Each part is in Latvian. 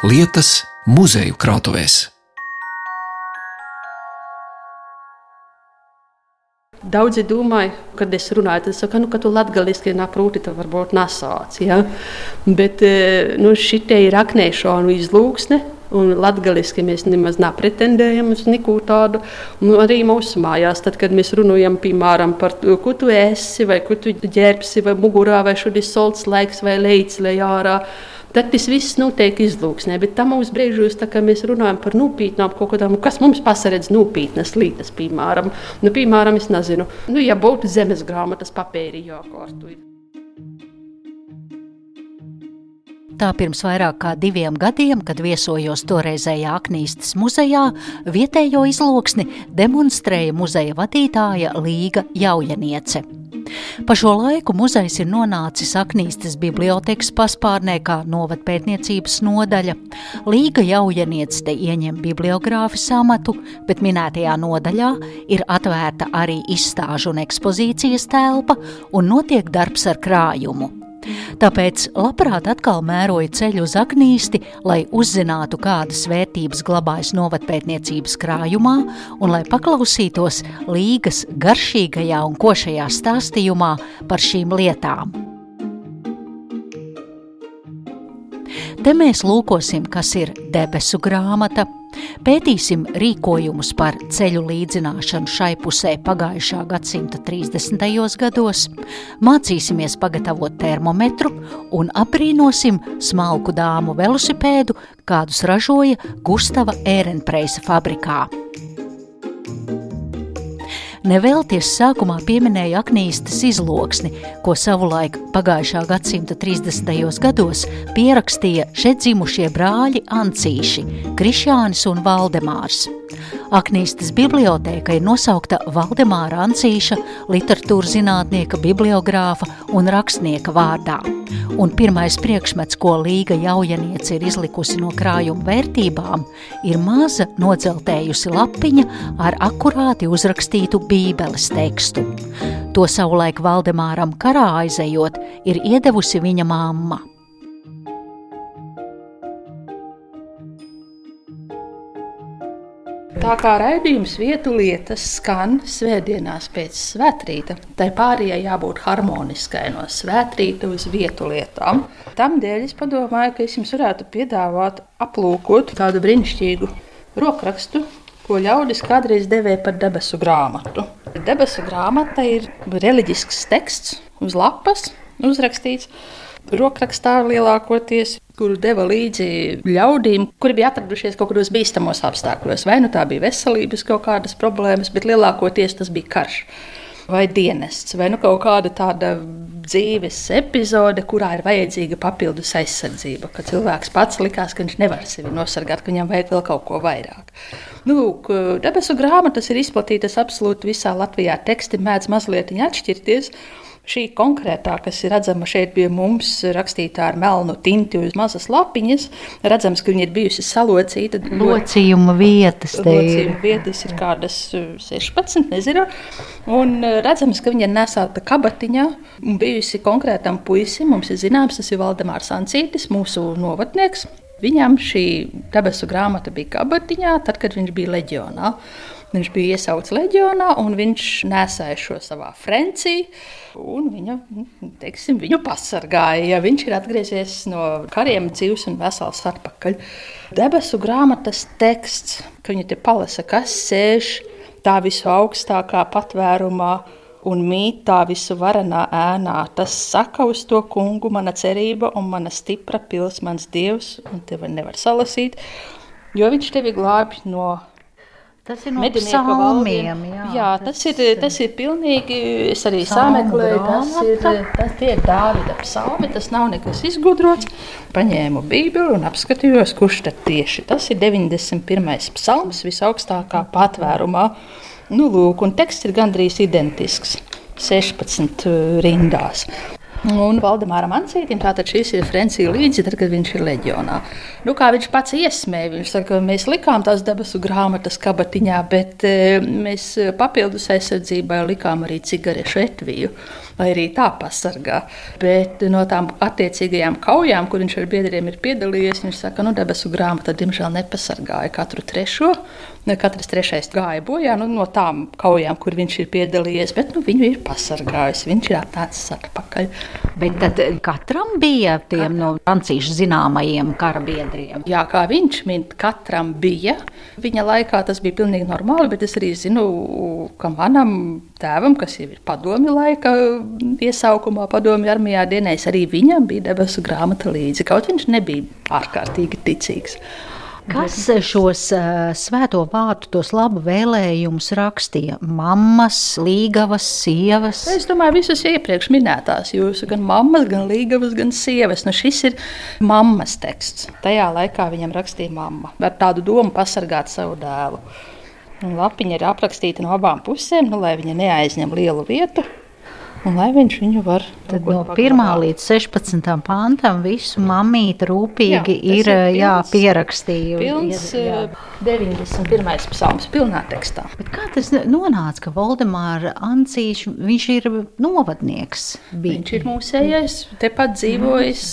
lietas muzeju krātuvēs. Daudzi domāja, kad es runāju, tad es saku, nu, ka tu latgaliski naprūti, tad varbūt nasāc. Ja? Bet e, nu, šitie ir aknēšanu izlūksne, un latgaliski mēs nemaz nepretendējam uz neko tādu. Un arī mūsu mājās, tad, kad mēs runājam, piemēram, par to, ko tu esi, vai ko tu ģērbsi, vai mugurā, vai šodien solts laiks, vai leids, vai ārā. Tad tas viss notiek izlūksnē, bet tam mūsu brīžos, kad mēs runājam par nopietnām kaut kādām, kas mums pasaredz nopietnas lietas, piemēram, nu, piemēram, es nezinu, nu, ja būtu zemes grāmatas papīri jākārtoja. Tā pirms vairāk kā diviem gadiem, kad viesojos toreizējā Aknīstas muzejā, vietējo izloksni demonstrēja muzeja vadītāja Līga Jaujaniece. Pa šo laiku muzejs ir nonācis Aknīstas bibliotekas paspārnē kā novadpētniecības nodaļa. Līga Jaujaniece te ieņem bibliogrāfis amatu, bet minētajā nodaļā ir atvērta arī izstāžu un ekspozīcijas telpa un notiek darbs ar krājumu. Tāpēc labprāt atkal mēroju ceļu uz aknīsti, lai uzzinātu, kādas vērtības glabājas novatpētniecības krājumā un lai paklausītos līgas garšīgajā un košajā stāstījumā par šīm lietām. Te mēs lūkosim, kas ir debesu grāmata, Pētīsim rīkojumus par ceļu līdzināšanu šai pusē pagājušā gadsimta 30. gados, mācīsimies pagatavot termometru un aprīnosim smalku dāmu velosipēdu, kādus ražoja Gustava Ērenpreisa fabrikā. Nevelties sākumā pieminēja aknīstas izloksni, ko savulaik pagājušā gadsimta 30. gados pierakstīja šeit dzimušie brāļi Ancīši, Krišānis un Valdemārs. Aknīstas bibliotēka ir nosaukta Valdemāra Ancīša, literatūras zinātnieka, bibliogrāfa un rakstnieka vārdā. Un pirmais priekšmets, ko Līga Jaujaniece ir izlikusi no krājuma vērtībām, ir maza nodzeltējusi lapiņa ar akurāti uzrakstītu bībeles tekstu. To savulaik Valdemāram karā aizejot, ir iedevusi viņa mamma. Tā kā raidījums vietu lietas skan svētdienās pēc svētkrīta, tai pārējai jābūt harmoniskai no svētkrīta uz vietu lietām. Tādēļ es padomāju, ka es jums varētu piedāvāt aplūkot tādu brīnišķīgu rokrakstu, ko ļaudis kādreiz devēja par debesu grāmatu. Debesu grāmata ir reliģisks teksts uz lapas uzrakstīts rokrakstā lielākoties kuru deva līdzi ļaudīm, kuri bija atradušies kaut kādos bīstamos apstākļos. Vai nu tā bija veselības kaut kādas problēmas, bet lielākoties tas bija karš. Vai dienests, vai nu kaut kāda tāda dzīves epizode, kurā ir vajadzīga papildus aizsardzība. Kad cilvēks pats likās, ka viņš nevar sevi nosargāt, ka viņam vajag vēl kaut ko vairāk. Nu, debesu grāmatas ir izplatītas absolūti visā Latvijā. Teksti mēdz mazliet atšķirties. Šī konkrētā, kas ir redzama šeit pie mums, rakstīta ar melnu tinti uz mazas lapiņas, redzams, ka viņa ir bijusi salocīta. Locījuma vietas te Locījuma ir. vietas ir kādas 16, uh, nezinu. Un uh, redzams, ka viņa ir nesāta kabatiņā un bijusi konkrētam puisim. Mums ir zināms, tas ir Valdemārs Ancītis, mūsu novatnieks. Viņam šī debesu grāmata bija kabatiņā, tad, kad viņš bija leģionā. Viņš bija iesaukts leģionā, un viņš nesāja šo savā frencī. Viņa, teiksim, viņu pasargāja, ja viņš ir atgriezies no kariem dzīves un vesels atpakaļ. Debesu grāmatas teksts, ka viņi te palasa, kas sēž tā visu augstākā patvērumā un mīt tā visu varenā ēnā. Tas saka uz to kungu, mana cerība un mana stipra pils, mans dievs, un tevi nevar salasīt, jo viņš tevi glābj no Tas ir no psalmiem. Jā, jā tas, tas, ir, tas ir pilnīgi. Es arī sameklēju, tas ir, tas ir Dāvida psalmi. Tas nav nekas izgudrots. Paņēmu Bībeli un apskatījos, kurš tad tieši tas ir 91. psalms visaugstākā patvērumā. Nu, lūk, un teksts ir gandrīz identisks. 16 uh, rindās. Un Valdemāram Ansītam tātad šis ir Francija līdzi, tad, kad viņš ir leģionā. Nu, kā viņš pats iesmēja, viņš saka, ka mēs likām tās debesu grāmatas kabatiņā, bet e, mēs papildus aizsardzībai likām arī cigarešu etviju lai arī tā pasargā. Bet no tām attiecīgajām kaujām, kur viņš ar biedriem ir piedalījies, viņš saka, ka nu, debesu grāmata diemžēl nepasargāja katru trešo. Katrs trešais gāja bojā nu, no tām kaujām, kur viņš ir piedalījies, bet nu, viņu ir pasargājis. Viņš ir atnācis atpakaļ. Bet tad katram bija tiem no Francijas zināmajiem kara biedriem. Jā, kā viņš min, katram bija. Viņa laikā tas bija pilnīgi normāli, bet es arī zinu, ka manam tēvam, kas jau ir padomju laika iesaukumā, padomju armijā dienējis, arī viņam bija debesu grāmata līdzi. Kaut viņš nebija ārkārtīgi ticīgs. Kas šos uh, svēto vārdu, tos labu vēlējumus rakstīja? Mammas, līgavas, sievas. Es domāju, visas iepriekš minētās jūsu, gan mammas, gan līgavas, gan sievas. Nu, šis ir mammas teksts. Tajā laikā viņam rakstīja mamma ar tādu domu pasargāt savu dēlu. Un lapiņa ir aprakstīta no abām pusēm, nu, lai viņa neaizņem lielu vietu. Un lai viņš viņu var Tad no 1 līdz 16 pantam visu mamīti rūpīgi jā, ir, ir jā, pierakstījusi. Pilns jā. 91. psalms pilnā tekstā. Bet kā tas nonāca, ka Voldemāra Ancīš, viņš ir novadnieks? Bija. Viņš ir mūsējais, tepat dzīvojis,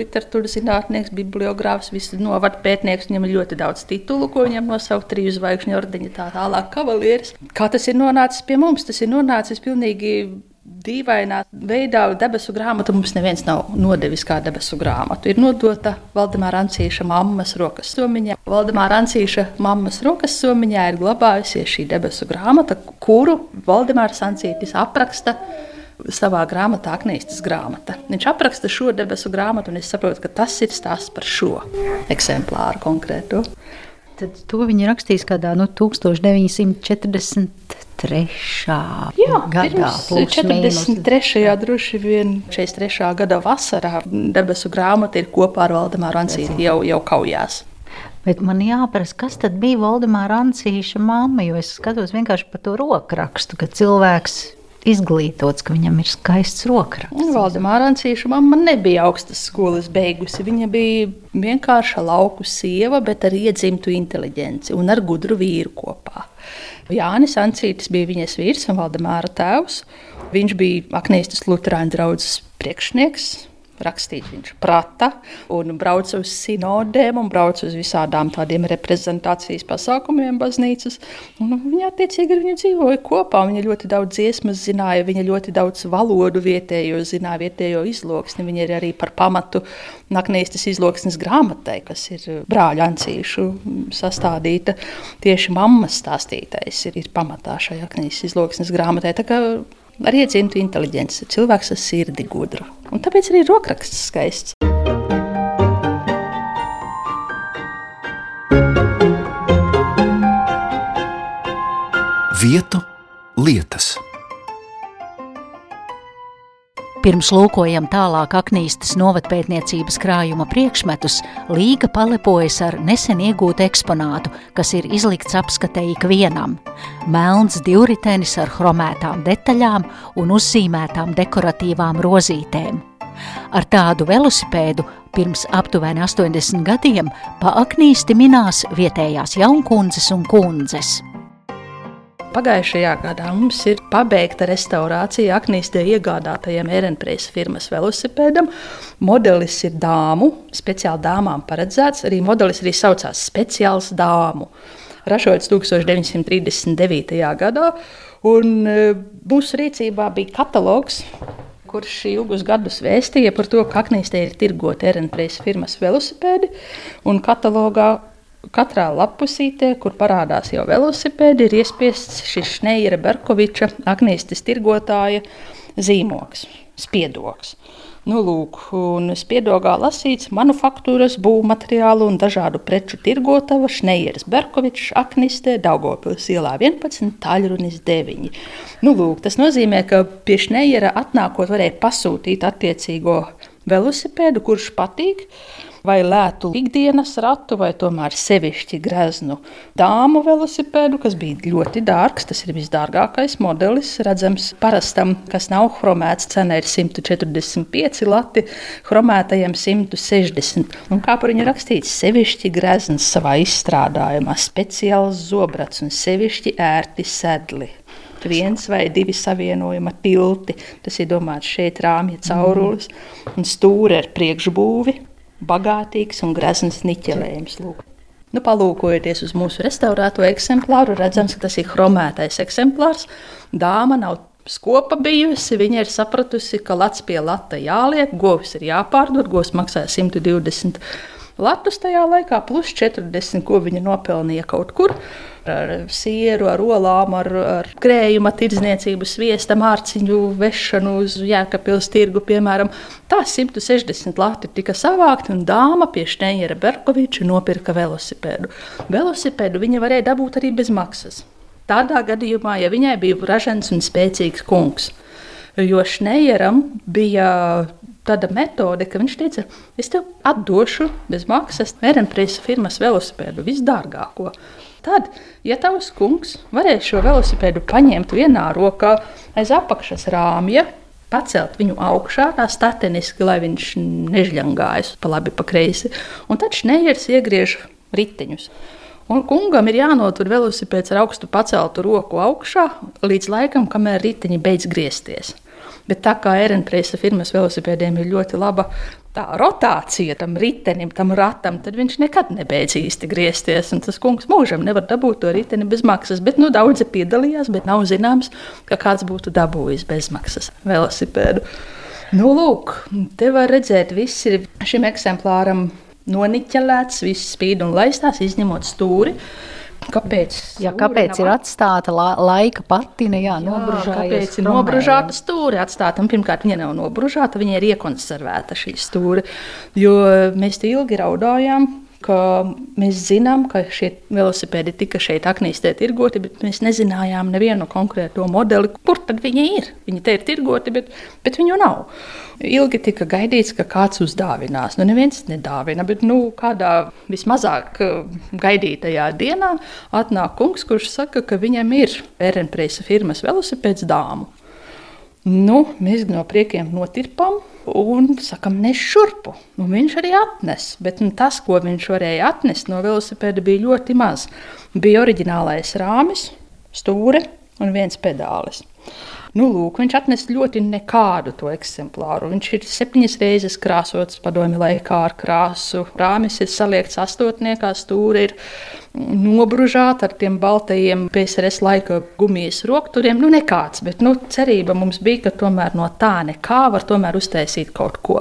literatūras zinātnieks, bibliogrāfs, visu novadu pētnieks, viņam ir ļoti daudz titulu, ko viņam nosaukt triju zvaigžņu ordeņa tā tālāk kavalieris. Kā tas ir nonācis pie mums? Tas ir nonācis pilnīgi dīvainā veidā debesu grāmatu mums neviens nav nodevis kā debesu grāmatu. Ir nodota Valdemāra Ancīša mammas rokas somiņā. Valdemāra Ancīša mammas rokas somiņā ir glabājusies šī debesu grāmata, kuru Valdemārs Ancītis apraksta savā grāmatā, Aknīstas grāmata. Viņš apraksta šo debesu grāmatu, un es saprotu, ka tas ir stāsts par šo eksemplāru konkrēto. Tad to viņi rakstīs kādā no 1943. Jā, gadā. 43. droši vien 43. gada vasarā debesu grāmata ir kopā ar Valdemāru Ansīti jau, jau kaujās. Bet man jāprasa, kas tad bija Valdemāra Ansīša mamma, jo es skatos vienkārši par to rokrakstu, ka cilvēks izglītots, ka viņam ir skaists rokraksts. Valdemāra Ancīša mamma nebija augstas skolas beigusi. Viņa bija vienkārša lauku sieva, bet ar iedzimtu inteliģenci un ar gudru vīru kopā. Jānis Ancītis bija viņas vīrs un Valdemāra tēvs. Viņš bija Aknīstas Lutāņu draugs priekšnieks, rakstīt. Viņš prata un brauca uz sinodēm un brauca uz visādām tādiem reprezentācijas pasākumiem baznīcas. Un viņa attiecīgi ar viņu dzīvoja kopā. Viņa ļoti daudz dziesmas zināja, viņa ļoti daudz valodu vietējo zināja, vietējo izloksni. Viņa ir arī par pamatu Naknīstas izloksnes grāmatai, kas ir brāļa ancīšu sastādīta. Tieši mammas stāstītais ir, ir pamatā šai Naknīstas izloksnes grāmatai. Tā kā ar iedzimtu inteliģenci, cilvēks ar sirdi gudru. Un tāpēc arī rokraksts skaists. Vietu lietas. Pirms lūkojam tālāk aknīstas novatpētniecības krājuma priekšmetus, Līga palepojas ar nesen iegūtu eksponātu, kas ir izlikts apskatē ikvienam. Melns divritenis ar chromētām detaļām un uzzīmētām dekoratīvām rozītēm. Ar tādu velosipēdu pirms aptuveni 80 gadiem pa aknīsti minās vietējās jaunkundzes un kundzes. Pagājušajā gadā mums ir pabeigta restaurācija Aknīstē iegādātajam Ehrenpreisa firmas velosipēdam. Modelis ir dāmu, speciāli dāmām paredzēts. Arī modelis arī saucās speciāls dāmu. Ražots 1939. gadā, un e, mūsu rīcībā bija katalogs kurš ilgus gadus vēstīja par to, ka Aknīstē ir tirgoti Ehrenpreisa firmas velosipēdi. Un katalogā Katrā lapusītē, kur parādās jau velosipēdi, ir iespiests šis Šneira Berkoviča, Agnēstas tirgotāja zīmogs, spiedoks. Nu, lūk, un spiedogā lasīts manufaktūras, būvmateriālu un dažādu preču tirgotava Šneieris Berkovičs, Aknistē, Daugopils ielā 11, Taļrunis 9. Nu, lūk, tas nozīmē, ka pie Šneiera atnākot varēja pasūtīt attiecīgo velosipēdu, kurš patīk. Vai lētu ikdienas ratu, vai tomēr sevišķi greznu dāmu velosipēdu, kas bija ļoti dārgs. Tas ir visdārgākais modelis. Redzams, parastam, kas nav chromēts, cena ir 145 lati, chromētajam 160. Un kā par viņu rakstīts, sevišķi grezns savā izstrādājumā, speciāls zobrats un sevišķi ērti sedli viens vai divi savienojuma tilti. Tas ir domāts šeit rāmja caurulis un stūri ar priekšbūvi, bagātīgs un grezns niķelējums. Lūk. Nu, palūkojoties uz mūsu restaurēto eksemplāru, redzams, ka tas ir chromētais eksemplārs. Dāma nav skopa bijusi. Viņa ir sapratusi, ka lats pie lata jāliek, govs ir jāpārdod, govs maksā 120 latus tajā laikā, plus 40, ko viņa nopelnīja kaut kur ar sieru, ar olām, ar, ar krējuma tirdzniecību, sviesta mārciņu vešanu uz Jēkabpils tirgu, piemēram. Tā 160 lati tika savākti, un dāma pie Šteinjera Berkoviča nopirka velosipēdu. Velosipēdu viņa varēja dabūt arī bez maksas. Tādā gadījumā, ja viņai bija ražants un spēcīgs kungs, jo Šneieram bija tāda metode, ka viņš teica, es tev atdošu bez maksas Erenpresa firmas velosipēdu, visdārgāko. Tad, ja tavs kungs varēs šo velosipēdu paņemt vienā rokā aiz apakšas rāmja, pacelt viņu augšā, tā stateniski, lai viņš nežļangājas pa labi, pa kreisi, un tad šneiers iegriež riteņus. Un kungam ir jānotur velosipēds ar augstu paceltu roku augšā līdz laikam, kamēr riteņi beidz griezties. Bet tā kā Erenpreisa firmas velosipēdiem ir ļoti laba tā rotācija tam ritenim, tam ratam, tad viņš nekad nebeidz īsti griezties. Tas kungs mūžam nevar dabūt to riteni bez maksas. Bet nu, daudzi piedalījās, bet nav zināms, ka kāds būtu dabūjis bezmaksas velosipēdu. Nu, lūk, te var redzēt, viss ir šim eksemplāram noniķelēts, viss spīd un laistās, izņemot stūri. Kāpēc? Jā, kāpēc ir atstāta la, laika patina, jā, jā kāpēc ir nobružāta stūra atstāta? Un, pirmkārt, viņa nav nobružāta, viņa ir iekonservēta šī stūra, jo mēs ilgi raudājām, ka mēs zinām, ka šie velosipēdi tika šeit aknīstē tirgoti, bet mēs nezinājām nevienu konkrēto modeli, kur tad viņi ir. Viņi te ir tirgoti, bet, bet viņu nav. Ilgi tika gaidīts, ka kāds uzdāvinās. Nu, neviens nedāvina, bet nu, kādā vismazāk eh, gaidītajā dienā atnāk kungs, kurš saka, ka viņam ir Erenpreisa firmas velosipēds dāmu. Nu, mēs no priekiem notirpām un sakām, nes šurpu. Nu, viņš arī atnes, bet nu, tas, ko viņš varēja atnest no velosipēda, bija ļoti maz. Bija oriģinālais rāmis, stūre un viens pedālis. Nu, lūk, viņš atnesa ļoti nekādu to eksemplāru. Viņš ir septiņas reizes krāsots padomju laikā ar krāsu. Rāmis ir saliekts astotniekā, stūri ir nobružāti ar tiem baltajiem PSRS laika gumijas rokturiem. Nu, nekāds, bet nu, cerība mums bija, ka tomēr no tā nekā var tomēr uztaisīt kaut ko.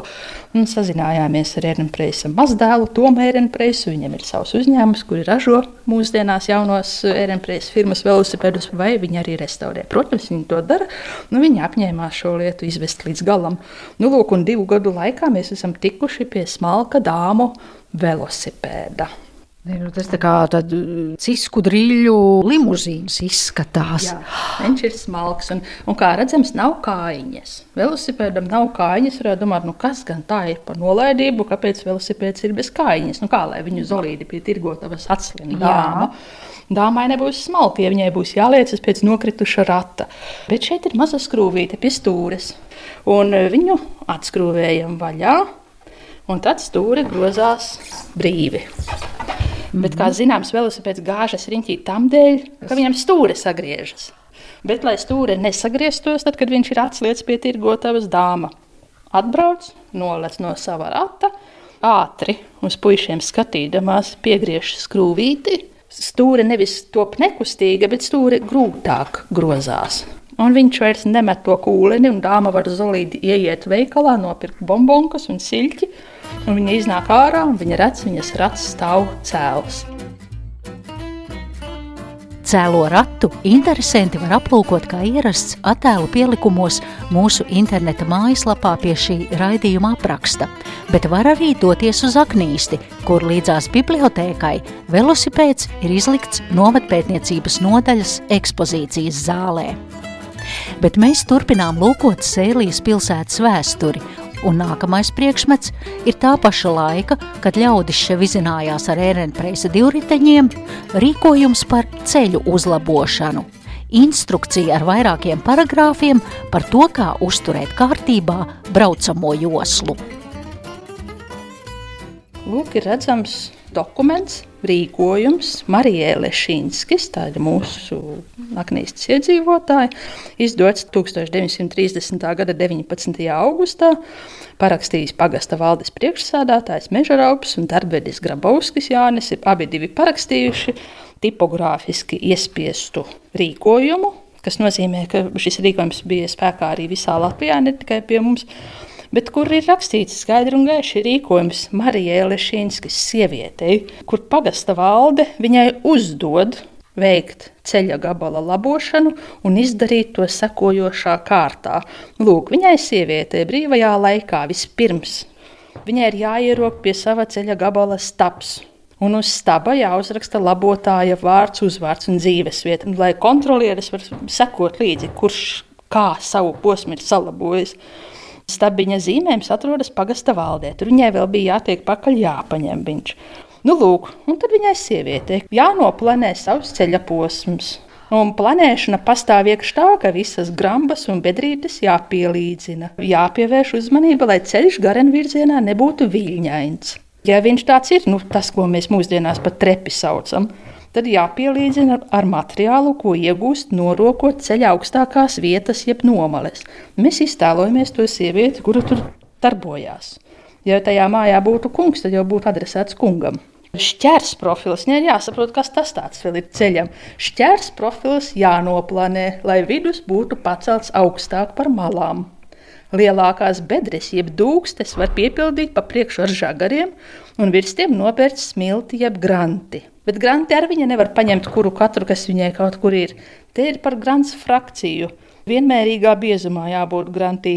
Un sazinājāmies ar Ernpreisa mazdēlu, Tomu Ernpreisu. Viņam ir savs uzņēmums, kuri ražo mūsdienās jaunos Ernpreisa firmas velosipēdus, vai viņi arī restaurē. Protams, viņi to dara. Nu, viņi apņēmās šo lietu izvest līdz galam. Nu, lūk, un divu gadu laikā mēs esam tikuši pie smalka dāmu velosipēda. Nu, tas tā kā tāds cisku drīļu limuzīns izskatās. Jā, viņš ir smalks un, un kā redzams, nav kājiņas. Velosipēdam nav kājiņas. Varētu domāt, nu kas gan tā ir par nolaidību, kāpēc velosipēds ir bez kājiņas. Nu, kā lai viņu zolīdi pie tirgotavas atslim dāma. Jā. Dāmai nebūs smalki, ja viņai būs jāliecas pēc nokrituša rata. Bet šeit ir maza skrūvīte pie stūres. Un e, viņu atskrūvējam vaļā, un tad stūri grozās brīvi. Mm -hmm. Bet, kā zināms, velosipēds gāžas riņķī tam dēļ, ka viņam stūri sagriežas. Bet, lai stūri nesagrieztos, tad, kad viņš ir atslēdzis pie tirgotavas dāma, atbrauc, nolec no sava rata, ātri uz puišiem skatīdamās piegriež skrūvīti, stūre nevis top nekustīga, bet stūre grūtāk grozās. Un viņš vairs nemet to kūleni, un dāma var zolīdi ieiet veikalā, nopirkt bombonkas un siļķi. Un viņa iznāk ārā, un viņa redz, viņas rats stāv cēlus. Cēlo ratu interesanti var aplūkot kā ierasts attēlu pielikumos mūsu interneta mājaslapā pie šī raidījuma apraksta, bet var arī doties uz Aknīsti, kur līdzās bibliotēkai velosipēds ir izlikts novatpētniecības nodaļas ekspozīcijas zālē. Bet mēs turpinām lūkot Sēlijas pilsētas vēsturi un nākamais priekšmets ir tā paša laika, kad ļaudis šeit vizinājās ar ērenpreisa divriteņiem, rīkojums par ceļu uzlabošanu. Instrukcija ar vairākiem paragrāfiem par to, kā uzturēt kārtībā braucamo joslu. Lūk, ir redzams dokuments, rīkojums Marijai Lešīnskis, tā ir mūsu aknīstas iedzīvotāja, izdots 1930. gada 19. augustā, parakstījis pagasta valdes priekšsādātājs Mežaraups un darbvedis Grabovskis Jānis, ir abi divi parakstījuši tipogrāfiski iespiestu rīkojumu, kas nozīmē, ka šis rīkojums bija spēkā arī visā Latvijā, ne tikai pie mums bet kur ir rakstīts skaidri un gaiši rīkojums Marijai Lešīnskas sievietei, kur pagasta valde viņai uzdod veikt ceļa gabala labošanu un izdarīt to sekojošā kārtā. Lūk, viņai sievietei brīvajā laikā vispirms viņai ir jāierok pie sava ceļa gabala stabs. Un uz staba jāuzraksta labotāja vārds, uzvārds un dzīvesvieta, lai kontrolieris var sekot līdzi, kurš kā savu posmu ir salabojis. Stabiņa zīmējums atrodas pagasta valdē. Tur viņai vēl bija jātiek pakaļ, jāpaņem viņš. Nu, lūk, un tad viņai sievietei jānoplanē savs ceļa posms. Un planēšana pastāv iekš tā, ka visas grambas un bedrītes jāpielīdzina. Jāpievērš uzmanība, lai ceļš garenvirzienā nebūtu viļņains. Ja viņš tāds ir, nu, tas, ko mēs mūsdienās pat trepi saucam, tad jāpielīdzina ar materiālu, ko iegūst norokot ceļa augstākās vietas, jeb nomales. Mēs iztēlojamies to sievieti, kura tur darbojās. Ja tajā mājā būtu kungs, tad jau būtu adresēts kungam. Šķērs profils, ne, jāsaprot, kas tas ir ceļam. Šķērs profils jānoplanē, lai vidus būtu pacelts augstāk par malām. Lielākās bedres, jeb dūkstes, var piepildīt pa priekšu ar žagariem, un virs tiem nopērts smilti jeb granti. Bet granti ar viņa nevar paņemt kuru katru, kas viņai kaut kur ir. Te ir par grants frakciju. Vienmērīgā biezumā jābūt grantī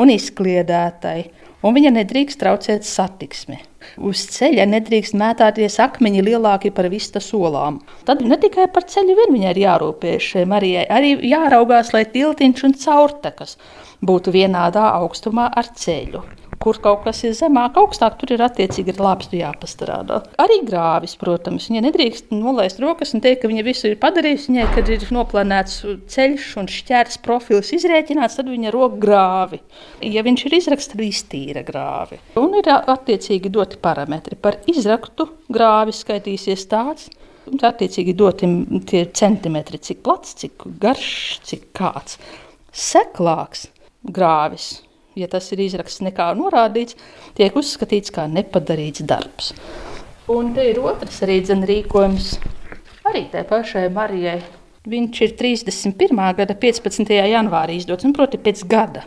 un izkliedētai, un viņa nedrīkst traucēt satiksmi. Uz ceļa nedrīkst mētāties akmeņi lielāki par vistas solām. Tad ne tikai par ceļu vien viņai ir jārūpējas šai Marijai, arī jāraugās, lai tiltiņš un caurtekas būtu vienādā augstumā ar ceļu kur kaut kas ir zemāk, augstāk, tur ir attiecīgi ar lāpstu jāpastrādā. Arī grāvis, protams, viņa nedrīkst nolaist rokas un teikt, ka viņa visu ir padarījusi. Viņai, kad ir noplānēts ceļš un šķērs profils izrēķināts, tad viņa rok grāvi. Ja viņš ir izraksts, tad iztīra grāvi. Un ir attiecīgi doti parametri. Par izraktu grāvi skaitīsies tāds, Attiecīgi doti tie centimetri, cik plats, cik garš, cik kāds. Seklāks grāvis ja tas ir izraksts nekā norādīts, tiek uzskatīts kā nepadarīts darbs. Un te ir otrs arī dzen, rīkojums, arī tai pašai Marijai. Viņš ir 31. gada 15. janvārī izdots, un proti pēc gada.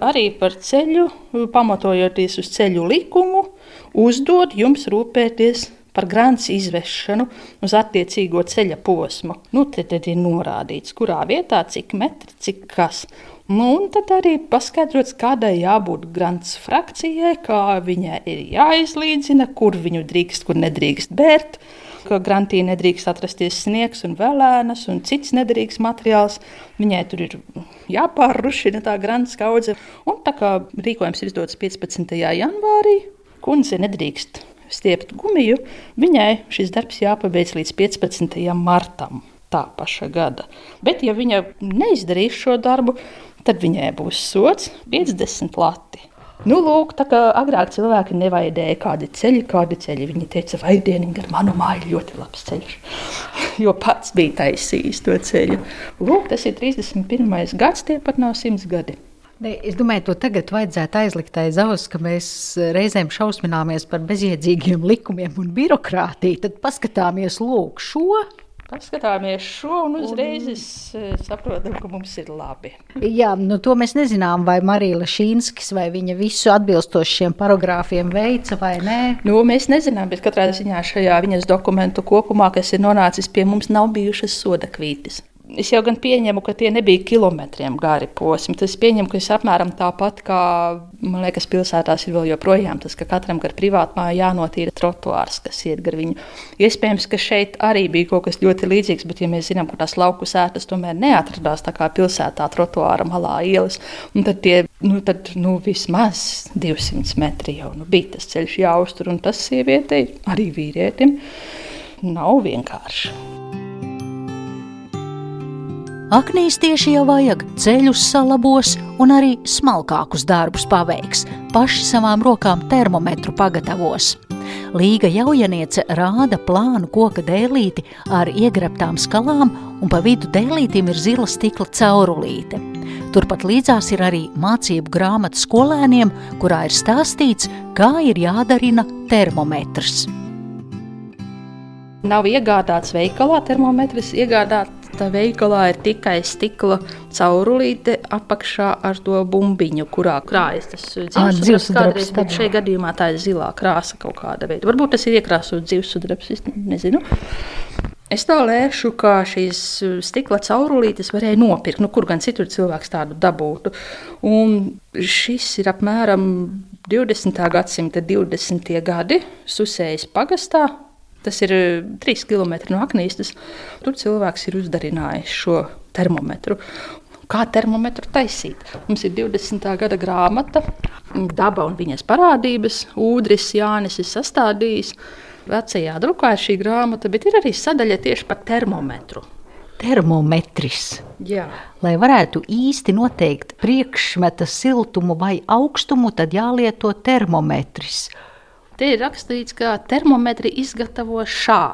Arī par ceļu, pamatojoties uz ceļu likumu, uzdod jums rūpēties par grāmatas izvešanu uz attiecīgo ceļa posmu. Nu, te, te ir norādīts, kurā vietā, cik metri, cik kas. Nu, un tad arī paskaidrots, kādai jābūt grāmatas frakcijai, kā viņai ir jāizlīdzina, kur viņu drīkst, kur nedrīkst bērt. Ka grantī nedrīkst atrasties sniegs un vēlēnas, un cits nederīgs materiāls. Viņai tur ir jāpārrušina tā grāmatas kaudze. Un tā kā rīkojums ir izdots 15. janvārī, kundze nedrīkst stiept gumiju, viņai šis darbs jāpabeidz līdz 15. martam tā paša gada. Bet, ja viņa neizdarīs šo darbu, tad viņai būs sots 50 lati. Nu, lūk, tā kā agrāk cilvēki nevaidēja kādi ceļi, kādi ceļi. Viņi teica, vai dienīgi ar manu māju ļoti labs ceļš, jo pats bija taisījis to ceļu. Lūk, tas ir 31. gads, tie pat nav simts gadi. Ne, es domāju, to tagad vajadzētu aizlikt aiz auss, ka mēs reizēm šausmināmies par bezjēdzīgiem likumiem un birokrātiju. Tad paskatāmies lūk šo Paskatāmies šo un uzreiz un... Eh, saprotam, ka mums ir labi. Jā, nu to mēs nezinām, vai Marija Lašīnskis vai viņa visu atbilstoši šiem paragrāfiem veica vai nē. Nu, mēs nezinām, bet katrā ziņā šajā viņas dokumentu kopumā, kas ir nonācis pie mums, nav bijušas soda kvītis. Es jau gan pieņemu, ka tie nebija kilometriem gari posmi. Tas pieņemu, ka tas apmēram tāpat kā, man liekas, pilsētās ir vēl joprojām tas, ka katram gar privātmāju jānotīra trotuārs, kas iet gar viņu. Iespējams, ka šeit arī bija kaut kas ļoti līdzīgs, bet ja mēs zinām, ka tās lauku sētas tomēr neatradās tā kā pilsētā trotuāra malā ielas, tad tie, nu, tad, nu, vismaz 200 metri jau nu, bija tas ceļš jāuztur, un tas sievietei, arī vīrietim, nav vienkārši. Aknīstieši jau vajag ceļus salabos un arī smalkākus darbus paveiks, paši savām rokām termometru pagatavos. Līga jauniece rāda plānu koka dēlīti ar iegrabtām skalām, un pa vidu dēlītim ir zila stikla caurulīte. Turpat līdzās ir arī mācību grāmata skolēniem, kurā ir stāstīts, kā ir jādarina termometrs. Nav iegādāts veikalā termometrs, iegādāts tā veikalā ir tikai stikla caurulīte apakšā ar to bumbiņu, kurā krājas tas dzīvessudrabs. Kādreiz, bet šajā gadījumā tā ir zilā krāsa kaut kāda veida. Varbūt tas ir iekrāsots dzīvessudrabs, es nezinu. Es tā lēšu, ka šīs stikla caurulītes varēja nopirkt, nu, kur gan citur cilvēks tādu dabūtu. Un šis ir apmēram 20. gadsimta 20. gadi Susējas pagastā, Tas ir 3 eh, km no Aknīstas. Tur cilvēks ir uzdarinājis šo termometru. Kā termometru taisīt? Mums ir 20. gada grāmata, daba un viņas parādības. Udris Jānis ir sastādījis. Vecajā drukā ir šī grāmata, bet ir arī sadaļa tieši par termometru. Termometrs. Jā. Lai varētu īsti noteikt priekšmeta siltumu vai augstumu, tad jālieto termometrs. Te ir rakstīts, ka termometri izgatavo šā.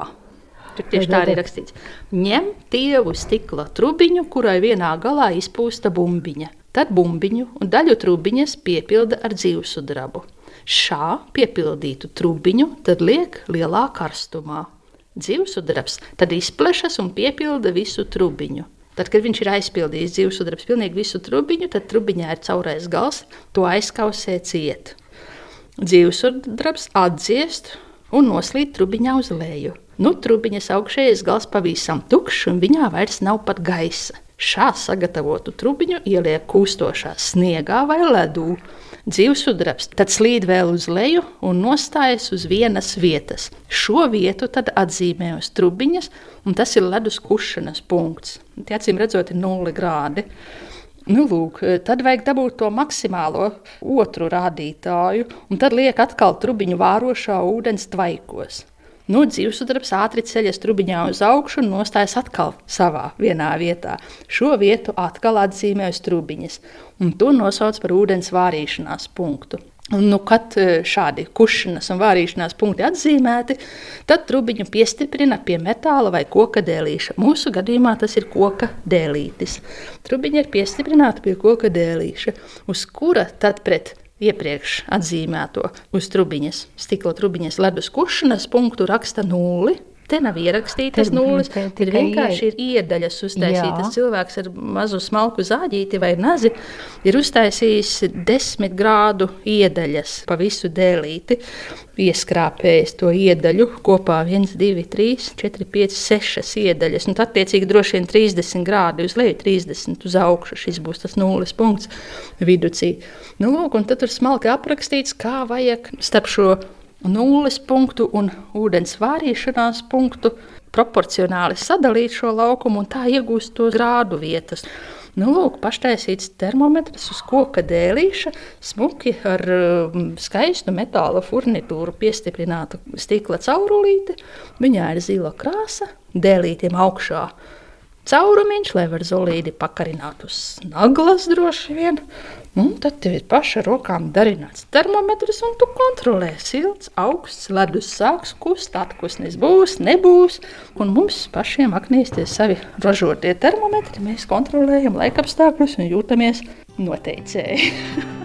Tur tieši tā arī rakstīts. Ņem tievu stikla trubiņu, kurai vienā galā izpūsta bumbiņa. Tad bumbiņu un daļu trubiņas piepilda ar dzīvesudrabu. Šā piepildītu trubiņu tad liek lielā karstumā. Dzīvesudrabs tad izplešas un piepilda visu trubiņu. Tad, kad viņš ir aizpildījis dzīvesudrabs pilnīgi visu trubiņu, tad trubiņā ir caurais gals, to aizkausē ciet dzīvesudrabs atdziest un noslīd trubiņā uz leju. Nu, trubiņas augšējais gals pavisam tukšs, un viņā vairs nav pat gaisa. Šā sagatavotu trubiņu ieliek kūstošā sniegā vai ledū. Dzīvesudrabs tad slīd vēl uz leju un nostājas uz vienas vietas. Šo vietu tad atzīmē uz trubiņas, un tas ir ledus kušanas punkts. Tie acīm redzot, ir nulli grādi. Nu, lūk, tad vajag dabūt to maksimālo otru rādītāju, un tad liek atkal trubiņu vārošā ūdens tvaikos. Nu, dzīvesudrabs ātri ceļas trubiņā uz augšu un nostājas atkal savā vienā vietā. Šo vietu atkal atzīmē uz trubiņas, un to nosauc par ūdens vārīšanās punktu. Un, nu, kad e, šādi kušanas un vārīšanās punkti atzīmēti, tad trubiņu piestiprina pie metāla vai koka dēlīša. Mūsu gadījumā tas ir koka dēlītis. Trubiņa ir piestiprināta pie koka dēlīša, uz kura tad pret iepriekš atzīmēto uz trubiņas, stikla trubiņas ledus kušanas punktu raksta nulli. Te nav ierakstītas nulles, ir vienkārši ir iedaļas uztaisītas. Jā. Cilvēks ar mazu smalku zāģīti vai nazi ir uztaisījis desmit grādu iedaļas pa visu dēlīti. Ieskrāpējis to iedaļu kopā 1, 2, 3, 4, 5, 6 iedaļas. Un, attiecīgi, droši vien 30 grādi uz leju, 30 uz augšu. Šis būs tas nulles punkts viducī. Nu, lūk, un tad tur smalki aprakstīts, kā vajag starp šo nulles punktu un ūdens vārīšanās punktu proporcionāli sadalīt šo laukumu un tā iegūst to grādu vietas. Nu, lūk, paštaisīts termometrs uz koka dēlīša, smuki ar um, skaistu metāla furnitūru piestiprināta stikla caurulīte. Viņā ir zila krāsa, dēlītiem augšā caurumiņš, lai var zolīdi pakarināt uz naglas droši vien. Un tad tev ir paša rokām darināts termometrs, un tu kontrolē silts, augsts, ledus sāks kust, atkusnis būs, nebūs. Un mums pašiem aknīsties savi ražotie termometri, mēs kontrolējam laikapstākļus un jūtamies noteicēji.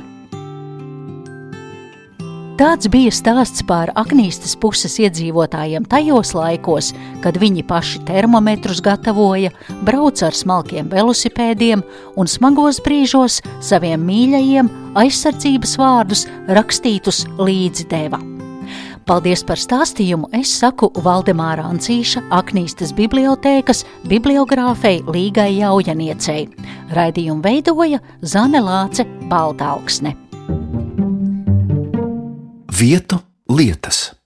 Tāds bija stāsts par Aknīstas puses iedzīvotājiem tajos laikos, kad viņi paši termometrus gatavoja, brauca ar smalkiem velosipēdiem un smagos brīžos saviem mīļajiem aizsardzības vārdus rakstītus līdzi deva. Paldies par stāstījumu! Es saku Valdemāra Ancīša, Aknīstas bibliotēkas bibliogrāfei Līgai Jaujaniecei. Raidījumu veidoja Zane Lāce Baltāksne. Vietu lietas.